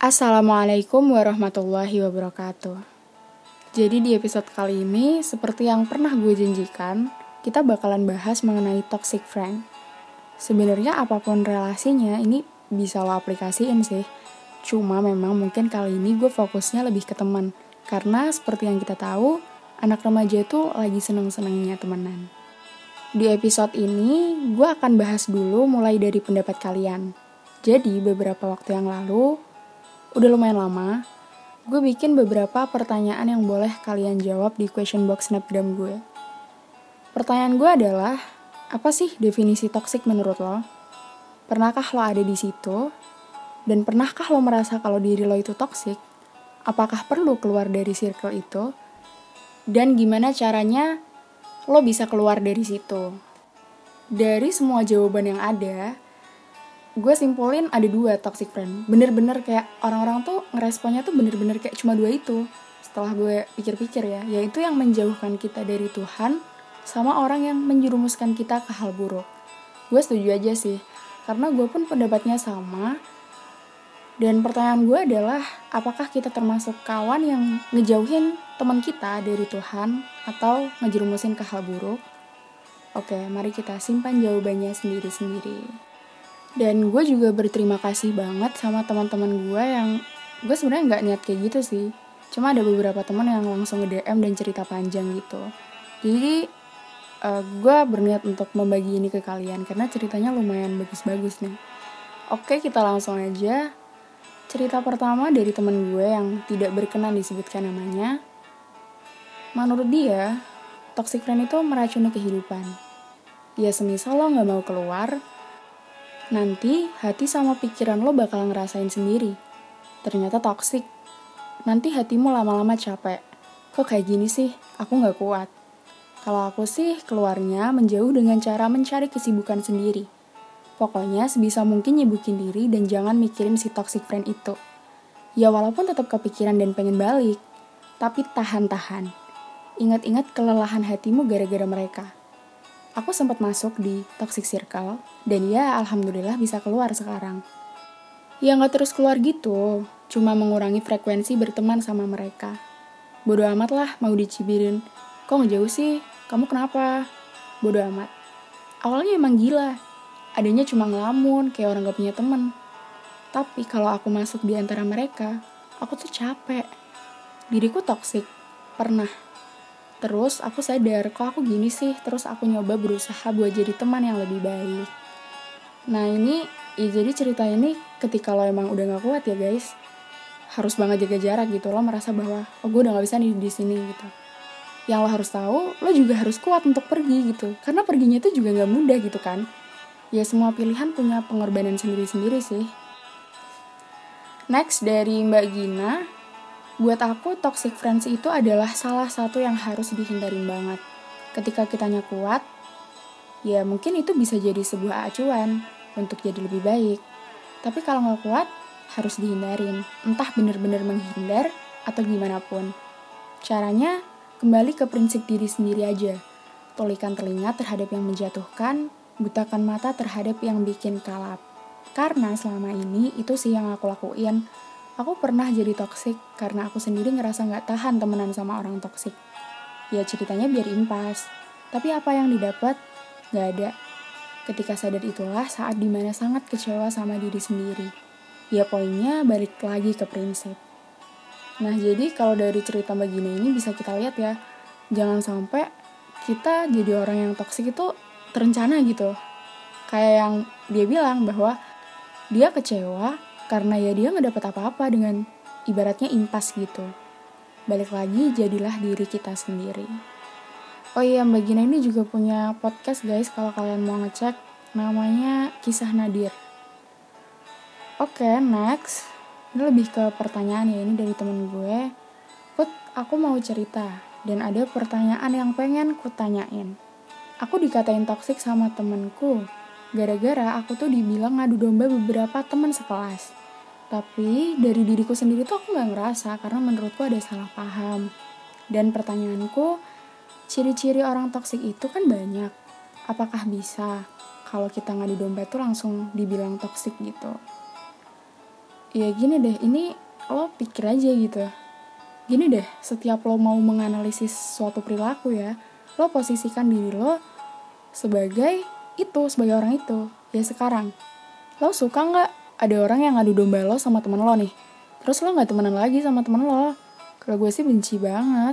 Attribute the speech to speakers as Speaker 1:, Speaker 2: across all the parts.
Speaker 1: Assalamualaikum warahmatullahi wabarakatuh. Jadi di episode kali ini, seperti yang pernah gue janjikan, kita bakalan bahas mengenai toxic friend. Sebenarnya apa pun relasinya, ini bisa lo aplikasiin sih. Cuma memang mungkin kali ini gue fokusnya lebih ke teman. Karena seperti yang kita tahu, anak remaja itu lagi seneng-senengnya temenan. Di episode ini, gue akan bahas dulu mulai dari pendapat kalian. Jadi, beberapa waktu yang lalu, udah lumayan lama, gue bikin beberapa pertanyaan yang boleh kalian jawab di question box snapgram gue. Pertanyaan gue adalah, apa sih definisi toxic menurut lo? Pernahkah lo ada di situ? Dan pernahkah lo merasa kalau diri lo itu toxic? Apakah perlu keluar dari circle itu? Dan gimana caranya lo bisa keluar dari situ? Dari semua jawaban yang ada, gue simpulin ada dua toxic friend. Bener-bener kayak orang-orang tuh ngeresponnya tuh bener-bener kayak cuma dua itu. Setelah gue pikir-pikir ya yaitu yang menjauhkan kita dari Tuhan sama orang yang menjerumuskan kita ke hal buruk. Gue setuju aja sih karena gue pun pendapatnya sama. Dan pertanyaan gue adalah apakah kita termasuk kawan yang ngejauhin teman kita dari Tuhan atau ngejerumusin ke hal buruk? Oke, mari kita simpan jawabannya sendiri-sendiri. Dan gue juga berterima kasih banget sama teman-teman gue yang gue sebenarnya nggak niat kayak gitu sih. Cuma ada beberapa teman yang langsung nge-DM dan cerita panjang gitu. Jadi uh, gue berniat untuk membagi ini ke kalian karena ceritanya lumayan bagus-bagus nih. Oke, kita langsung aja. Cerita pertama dari temen gue yang tidak berkenan disebutkan namanya. Menurut dia, toxic friend itu meracuni kehidupan. Ya semisal lo gak mau keluar, Nanti hati sama pikiran lo bakal ngerasain sendiri. Ternyata toksik. Nanti hatimu lama-lama capek. Kok kayak gini sih? Aku gak kuat. Kalau aku sih keluarnya menjauh dengan cara mencari kesibukan sendiri. Pokoknya sebisa mungkin nyibukin diri dan jangan mikirin si toxic friend itu. Ya walaupun tetap kepikiran dan pengen balik, tapi tahan-tahan. Ingat-ingat kelelahan hatimu gara-gara mereka aku sempat masuk di toxic circle dan ya alhamdulillah bisa keluar sekarang. Ya nggak terus keluar gitu, cuma mengurangi frekuensi berteman sama mereka. Bodoh amat lah mau dicibirin. Kok ngejauh sih? Kamu kenapa? Bodoh amat. Awalnya emang gila. Adanya cuma ngelamun, kayak orang gak punya temen. Tapi kalau aku masuk di antara mereka, aku tuh capek. Diriku toksik. Pernah Terus aku sadar kok aku gini sih, terus aku nyoba berusaha buat jadi teman yang lebih baik. Nah ini, ya jadi cerita ini ketika lo emang udah gak kuat ya guys, harus banget jaga jarak gitu, lo merasa bahwa, oh gue udah gak bisa nih di sini gitu. Yang lo harus tahu, lo juga harus kuat untuk pergi gitu, karena perginya itu juga gak mudah gitu kan. Ya semua pilihan punya pengorbanan sendiri-sendiri sih. Next dari Mbak Gina, Buat aku, toxic friends itu adalah salah satu yang harus dihindarin banget. Ketika kitanya kuat, ya mungkin itu bisa jadi sebuah acuan untuk jadi lebih baik. Tapi kalau nggak kuat, harus dihindarin. Entah bener-bener menghindar atau gimana pun. Caranya, kembali ke prinsip diri sendiri aja. Tolikan telinga terhadap yang menjatuhkan, butakan mata terhadap yang bikin kalap. Karena selama ini itu sih yang aku lakuin Aku pernah jadi toksik karena aku sendiri ngerasa nggak tahan temenan sama orang toksik. Ya ceritanya biar impas. Tapi apa yang didapat? Nggak ada. Ketika sadar itulah saat di mana sangat kecewa sama diri sendiri. Ya poinnya balik lagi ke prinsip. Nah jadi kalau dari cerita begini ini bisa kita lihat ya, jangan sampai kita jadi orang yang toksik itu terencana gitu. Kayak yang dia bilang bahwa dia kecewa karena ya dia nggak dapat apa-apa dengan ibaratnya impas gitu. Balik lagi jadilah diri kita sendiri. Oh iya Mbak Gina ini juga punya podcast guys kalau kalian mau ngecek namanya Kisah Nadir. Oke okay, next ini lebih ke pertanyaan ya ini dari temen gue. Put aku mau cerita dan ada pertanyaan yang pengen ku tanyain. Aku dikatain toksik sama temenku gara-gara aku tuh dibilang ngadu domba beberapa teman sekelas. Tapi dari diriku sendiri tuh aku gak ngerasa karena menurutku ada salah paham. Dan pertanyaanku, ciri-ciri orang toksik itu kan banyak. Apakah bisa kalau kita ngadu domba tuh langsung dibilang toksik gitu? ya gini deh ini lo pikir aja gitu gini deh setiap lo mau menganalisis suatu perilaku ya lo posisikan diri lo sebagai itu sebagai orang itu ya sekarang lo suka nggak ada orang yang ngadu domba lo sama temen lo nih. Terus lo nggak temenan lagi sama temen lo. Kalau gue sih benci banget.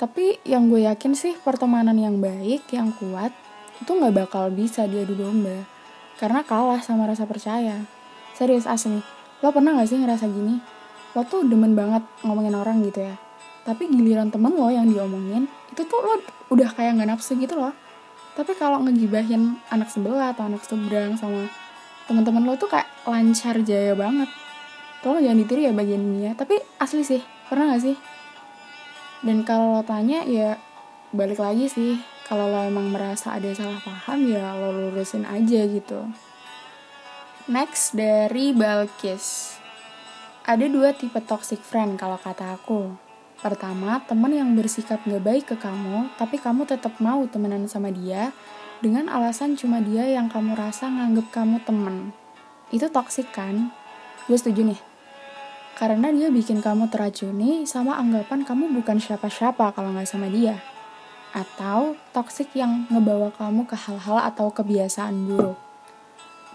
Speaker 1: Tapi yang gue yakin sih pertemanan yang baik yang kuat itu nggak bakal bisa diadu domba. Karena kalah sama rasa percaya. Serius asli. Lo pernah gak sih ngerasa gini? Lo tuh demen banget ngomongin orang gitu ya. Tapi giliran temen lo yang diomongin itu tuh lo udah kayak nggak nafsu gitu loh. Tapi kalau ngegibahin anak sebelah atau anak seberang sama teman-teman lo tuh kayak lancar jaya banget. Tolong jangan ditiru ya bagian ini ya. Tapi asli sih pernah gak sih? Dan kalau lo tanya ya balik lagi sih. Kalau lo emang merasa ada salah paham ya lo lurusin aja gitu. Next dari Balkis. Ada dua tipe toxic friend kalau kata aku. Pertama teman yang bersikap gak baik ke kamu tapi kamu tetap mau temenan sama dia dengan alasan cuma dia yang kamu rasa nganggep kamu temen itu toxic kan gue setuju nih karena dia bikin kamu teracuni sama anggapan kamu bukan siapa-siapa kalau nggak sama dia. Atau toksik yang ngebawa kamu ke hal-hal atau kebiasaan buruk.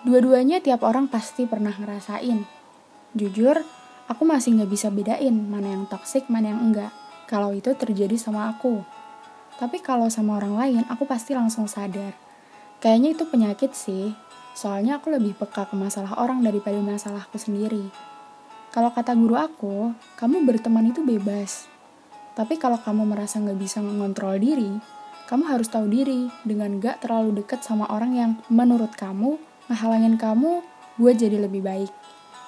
Speaker 1: Dua-duanya tiap orang pasti pernah ngerasain. Jujur, aku masih nggak bisa bedain mana yang toksik, mana yang enggak. Kalau itu terjadi sama aku. Tapi kalau sama orang lain, aku pasti langsung sadar. Kayaknya itu penyakit sih, soalnya aku lebih peka ke masalah orang daripada masalahku sendiri. Kalau kata guru aku, kamu berteman itu bebas. Tapi kalau kamu merasa nggak bisa mengontrol diri, kamu harus tahu diri dengan gak terlalu deket sama orang yang menurut kamu ngehalangin kamu buat jadi lebih baik.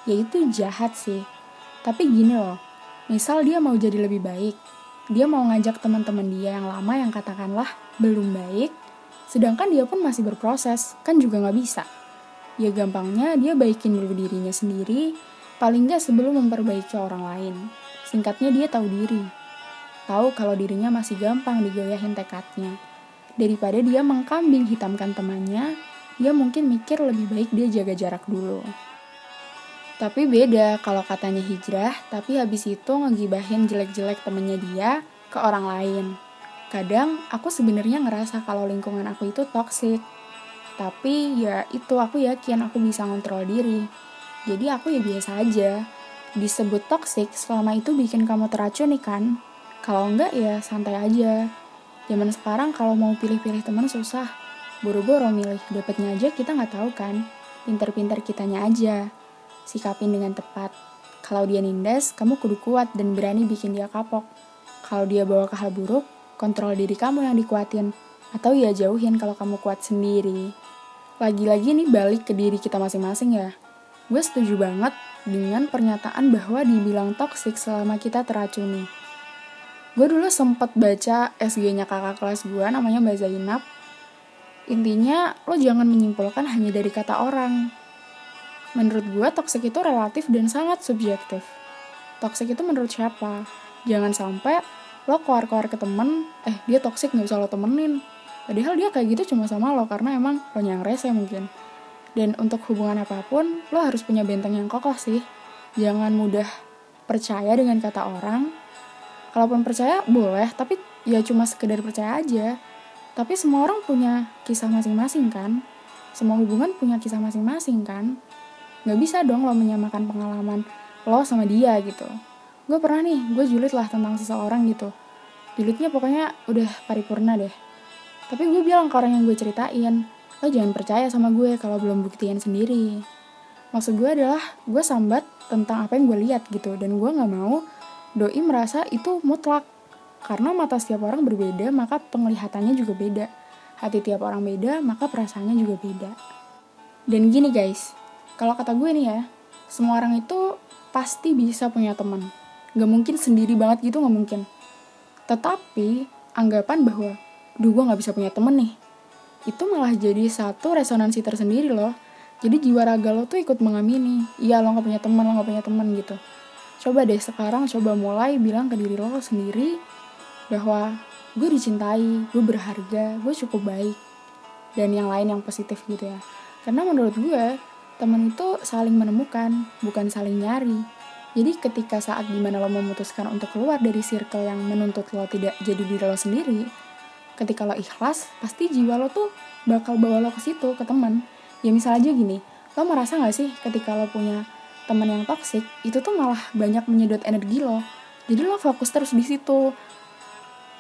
Speaker 1: Yaitu jahat sih. Tapi gini loh, misal dia mau jadi lebih baik, dia mau ngajak teman-teman dia yang lama yang katakanlah belum baik, sedangkan dia pun masih berproses, kan juga nggak bisa. Ya gampangnya dia baikin dulu dirinya sendiri, Paling nggak sebelum memperbaiki orang lain. Singkatnya dia tahu diri. Tahu kalau dirinya masih gampang digoyahin tekadnya. Daripada dia mengkambing hitamkan temannya, dia mungkin mikir lebih baik dia jaga jarak dulu. Tapi beda kalau katanya hijrah, tapi habis itu ngegibahin jelek-jelek temennya dia ke orang lain. Kadang aku sebenarnya ngerasa kalau lingkungan aku itu toksik. Tapi ya itu aku yakin aku bisa ngontrol diri. Jadi aku ya biasa aja. Disebut toxic selama itu bikin kamu teracuni kan? Kalau enggak ya santai aja. Zaman sekarang kalau mau pilih-pilih teman susah. Buru-buru milih, dapetnya aja kita nggak tahu kan. Pinter-pinter kitanya aja. Sikapin dengan tepat. Kalau dia nindas, kamu kudu kuat dan berani bikin dia kapok. Kalau dia bawa ke hal buruk, kontrol diri kamu yang dikuatin. Atau ya jauhin kalau kamu kuat sendiri. Lagi-lagi nih balik ke diri kita masing-masing ya Gue setuju banget dengan pernyataan bahwa dibilang toksik selama kita teracuni. Gue dulu sempet baca SG-nya kakak kelas gue namanya Mbak Zainab. Intinya, lo jangan menyimpulkan hanya dari kata orang. Menurut gue, toksik itu relatif dan sangat subjektif. Toksik itu menurut siapa? Jangan sampai lo keluar-keluar ke temen, eh dia toksik gak usah lo temenin. Padahal dia kayak gitu cuma sama lo karena emang lo yang rese mungkin. Dan untuk hubungan apa pun, lo harus punya benteng yang kokoh sih. Jangan mudah percaya dengan kata orang. Kalaupun percaya, boleh, tapi ya cuma sekedar percaya aja. Tapi semua orang punya kisah masing-masing kan? Semua hubungan punya kisah masing-masing kan? Gak bisa dong lo menyamakan pengalaman lo sama dia gitu. Gue pernah nih, gue julid lah tentang seseorang gitu. Julidnya pokoknya udah paripurna deh. Tapi gue bilang ke orang yang gue ceritain, lo jangan percaya sama gue kalau belum buktiin sendiri. Maksud gue adalah gue sambat tentang apa yang gue lihat gitu dan gue nggak mau doi merasa itu mutlak karena mata setiap orang berbeda maka penglihatannya juga beda. Hati tiap orang beda maka perasaannya juga beda. Dan gini guys, kalau kata gue nih ya, semua orang itu pasti bisa punya teman. Gak mungkin sendiri banget gitu gak mungkin. Tetapi anggapan bahwa, duh gue gak bisa punya temen nih itu malah jadi satu resonansi tersendiri loh jadi jiwa raga lo tuh ikut mengamini iya lo gak punya teman lo gak punya teman gitu coba deh sekarang coba mulai bilang ke diri lo sendiri bahwa gue dicintai gue berharga gue cukup baik dan yang lain yang positif gitu ya karena menurut gue teman itu saling menemukan, bukan saling nyari. Jadi ketika saat di mana lo memutuskan untuk keluar dari circle yang menuntut lo tidak jadi diri lo sendiri, ketika lo ikhlas, pasti jiwa lo tuh bakal bawa lo ke situ, ke teman. Ya misal aja gini, lo merasa gak sih ketika lo punya teman yang toksik, itu tuh malah banyak menyedot energi lo. Jadi lo fokus terus di situ.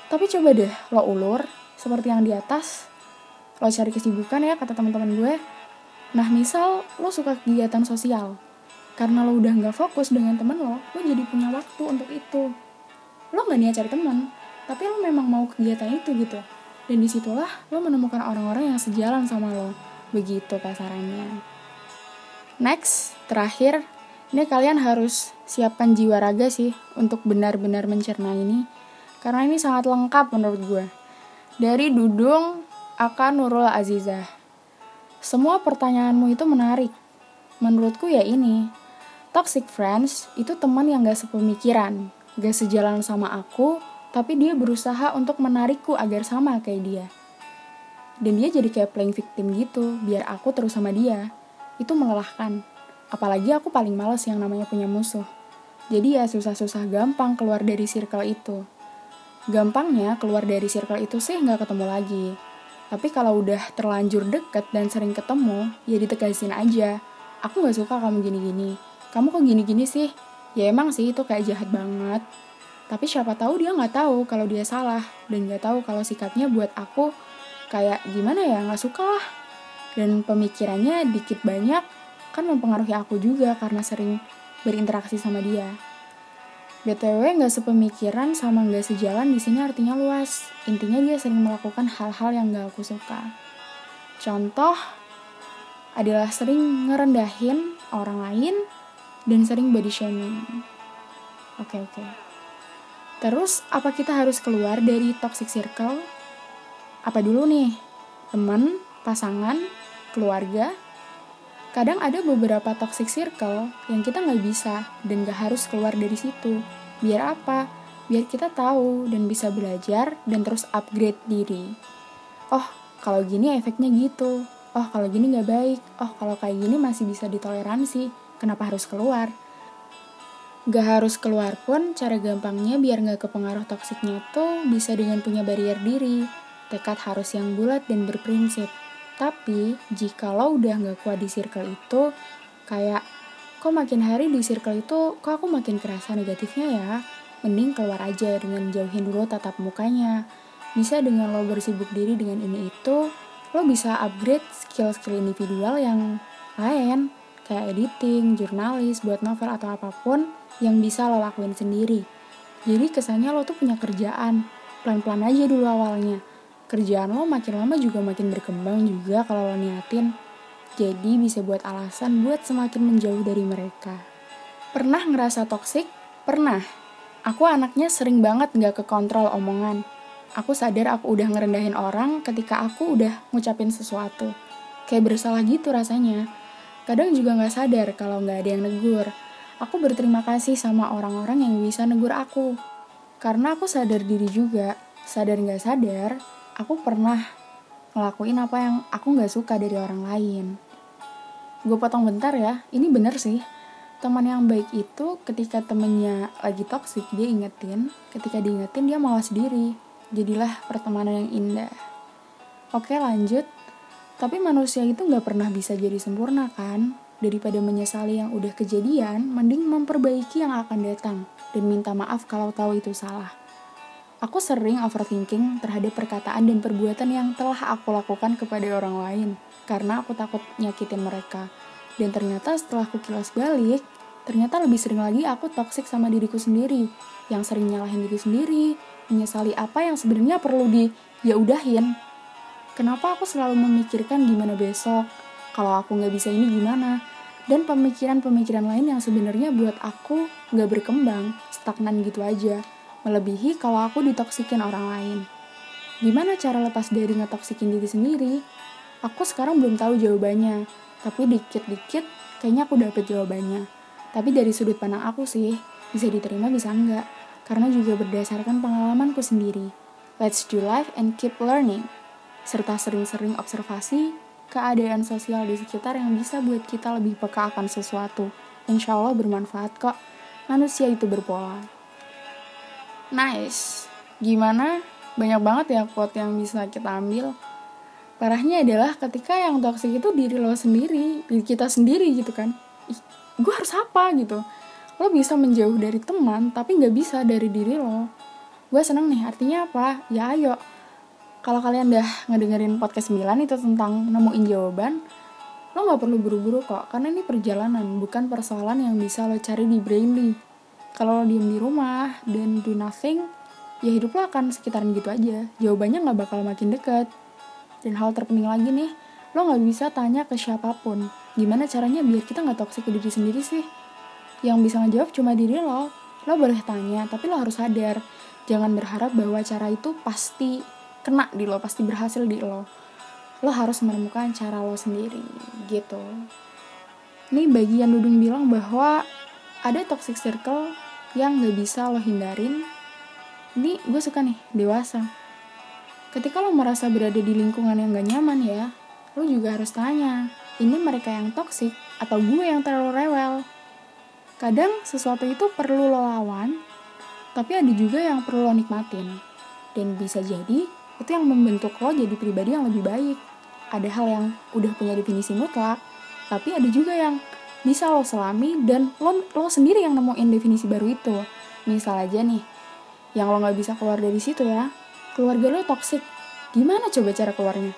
Speaker 1: Tapi coba deh lo ulur, seperti yang di atas, lo cari kesibukan ya kata teman-teman gue. Nah misal lo suka kegiatan sosial, karena lo udah nggak fokus dengan temen lo lo jadi punya waktu untuk itu. Lo nggak niat cari teman tapi lo memang mau kegiatan itu gitu. Dan di situlah lo menemukan orang-orang yang sejalan sama lo. Begitu kasarannya next terakhir ini kalian harus siapkan jiwa raga sih untuk benar-benar mencerna ini. Karena ini sangat lengkap menurut gue. Dari Dudung akan Nurul Azizah semua pertanyaanmu itu menarik menurutku ya ini Toxic friends itu teman yang gak sepemikiran, gak sejalan sama aku, tapi dia berusaha untuk menarikku agar sama kayak dia. Dan dia jadi kayak playing victim gitu, biar aku terus sama dia. Itu melelahkan. Apalagi aku paling males yang namanya punya musuh. Jadi ya susah-susah gampang keluar dari circle itu. Gampangnya keluar dari circle itu sih nggak ketemu lagi. Tapi kalau udah terlanjur deket dan sering ketemu, ya ditegasin aja. Aku gak suka kamu gini-gini kamu kok gini-gini sih? Ya emang sih itu kayak jahat banget. Tapi siapa tahu dia nggak tahu kalau dia salah dan nggak tahu kalau sikapnya buat aku kayak gimana ya nggak suka lah. Dan pemikirannya dikit banyak kan mempengaruhi aku juga karena sering berinteraksi sama dia. BTW nggak sepemikiran sama nggak sejalan di sini artinya luas. Intinya dia sering melakukan hal-hal yang nggak aku suka. Contoh adalah sering ngerendahin orang lain dan sering body shaming. Oke, okay, oke. Okay. Terus, apa kita harus keluar dari toxic circle? Apa dulu nih? Teman, pasangan, keluarga? Kadang ada beberapa toxic circle yang kita nggak bisa dan nggak harus keluar dari situ. Biar apa? Biar kita tahu dan bisa belajar dan terus upgrade diri. Oh, kalau gini efeknya gitu. Oh, kalau gini nggak baik. Oh, kalau kayak gini masih bisa ditoleransi kenapa harus keluar? Gak harus keluar pun, cara gampangnya biar gak kepengaruh toksiknya tuh bisa dengan punya barrier diri. Tekad harus yang bulat dan berprinsip. Tapi, jika lo udah gak kuat di circle itu, kayak, kok makin hari di circle itu, kok aku makin kerasa negatifnya ya? Mending keluar aja dengan jauhin dulu tatap mukanya. Bisa dengan lo bersibuk diri dengan ini itu, lo bisa upgrade skill-skill individual yang lain kayak editing, jurnalis, buat novel atau apa pun yang bisa lo lakuin sendiri. Jadi kesannya lo tuh punya kerjaan, pelan-pelan aja dulu awalnya. Kerjaan lo makin lama juga makin berkembang juga kalau lo niatin. Jadi bisa buat alasan buat semakin menjauh dari mereka. Pernah ngerasa toksik? Pernah. Aku anaknya sering banget gak kekontrol omongan. Aku sadar aku udah ngerendahin orang ketika aku udah ngucapin sesuatu. Kayak bersalah gitu rasanya Kadang juga gak sadar kalau gak ada yang negur. Aku berterima kasih sama orang-orang yang bisa negur aku. Karena aku sadar diri juga, sadar gak sadar, aku pernah ngelakuin apa yang aku gak suka dari orang lain. Gue potong bentar ya, ini bener sih. Teman yang baik itu ketika temennya lagi toksik dia ingetin, ketika diingetin dia malas diri. Jadilah pertemanan yang indah. Oke lanjut, tapi manusia itu nggak pernah bisa jadi sempurna kan? Daripada menyesali yang udah kejadian, mending memperbaiki yang akan datang dan minta maaf kalau tahu itu salah. Aku sering overthinking terhadap perkataan dan perbuatan yang telah aku lakukan kepada orang lain karena aku takut nyakitin mereka. Dan ternyata setelah aku kilas balik, ternyata lebih sering lagi aku toksik sama diriku sendiri, yang sering nyalahin diri sendiri, menyesali apa yang sebenarnya perlu di ya udahin Kenapa aku selalu memikirkan gimana besok? Kalau aku nggak bisa ini gimana? Dan pemikiran-pemikiran lain yang sebenarnya buat aku nggak berkembang, stagnan gitu aja. Melebihi kalau aku ditoksikin orang lain. Gimana cara lepas dari ngetoksikin diri sendiri? Aku sekarang belum tahu jawabannya, tapi dikit-dikit kayaknya aku dapet jawabannya. Tapi dari sudut pandang aku sih, bisa diterima bisa enggak, karena juga berdasarkan pengalamanku sendiri. Let's do life and keep learning serta sering-sering observasi, keadaan sosial di sekitar yang bisa buat kita lebih peka akan sesuatu. Insya Allah bermanfaat kok. Manusia itu berpola. Nice. Gimana? Banyak banget ya quote yang bisa kita ambil. Parahnya adalah ketika yang toxic itu diri lo sendiri, diri kita sendiri gitu kan. Gue harus apa gitu. Lo bisa menjauh dari teman, tapi nggak bisa dari diri lo. Gue seneng nih, artinya apa? Ya ayo, kalau kalian udah ngedengerin podcast 9 itu tentang nemuin jawaban, lo nggak perlu buru-buru kok, karena ini perjalanan, bukan persoalan yang bisa lo cari di Brainly. Kalau lo diem di rumah dan do nothing, ya hidup lo akan sekitaran gitu aja. Jawabannya nggak bakal makin deket. Dan hal terpenting lagi nih, lo nggak bisa tanya ke siapa pun. Gimana caranya biar kita nggak toksik ke diri sendiri sih? Yang bisa ngejawab cuma diri lo. Lo boleh tanya, tapi lo harus sadar. Jangan berharap bahwa cara itu pasti kena di lo pasti berhasil di lo lo harus menemukan cara lo sendiri gitu ini bagian Dudung bilang bahwa ada toxic circle yang gak bisa lo hindarin. Ini gue suka nih dewasa. Ketika lo merasa berada di lingkungan yang gak nyaman ya lo juga harus tanya ini mereka yang toxic atau gue yang terlalu rewel? Kadang sesuatu itu perlu lo lawan tapi ada juga yang perlu lo nikmatin. Dan bisa jadi itu yang membentuk lo jadi pribadi yang lebih baik. Ada hal yang udah punya definisi mutlak, tapi ada juga yang bisa lo selami dan lo, lo sendiri yang nemuin definisi baru itu. Misal aja nih, yang lo gak bisa keluar dari situ ya, keluarga lo toksik. Gimana coba cara keluarnya?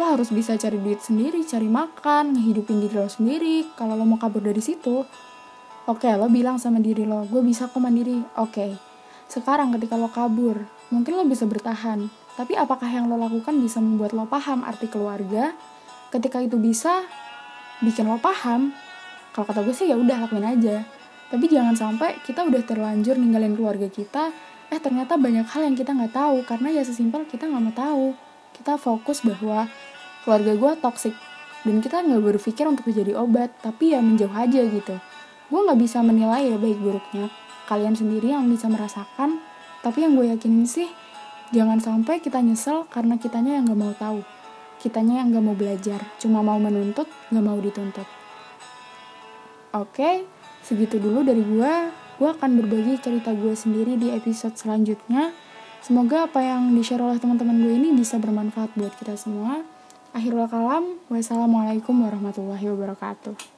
Speaker 1: Lo harus bisa cari duit sendiri, cari makan, ngehidupin diri lo sendiri. Kalau lo mau kabur dari situ, oke lo bilang sama diri lo, gue bisa kok mandiri. Oke, sekarang ketika lo kabur, mungkin lo bisa bertahan tapi apakah yang lo lakukan bisa membuat lo paham arti keluarga? Ketika itu bisa bikin lo paham, kalau kata gue sih ya udah lakuin aja. Tapi jangan sampai kita udah terlanjur ninggalin keluarga kita, eh ternyata banyak hal yang kita nggak tahu karena ya sesimpel kita nggak mau tahu. Kita fokus bahwa keluarga gue toxic dan kita nggak berpikir untuk menjadi obat, tapi ya menjauh aja gitu. Gue nggak bisa menilai ya baik buruknya. Kalian sendiri yang bisa merasakan, tapi yang gue yakinin sih Jangan sampai kita nyesel karena kitanya yang gak mau tahu. Kitanya yang gak mau belajar, cuma mau menuntut, gak mau dituntut. Oke, segitu dulu dari gue. Gue akan berbagi cerita gue sendiri di episode selanjutnya. Semoga apa yang di-share oleh teman-teman gue ini bisa bermanfaat buat kita semua. Akhirul kalam, wassalamualaikum warahmatullahi wabarakatuh.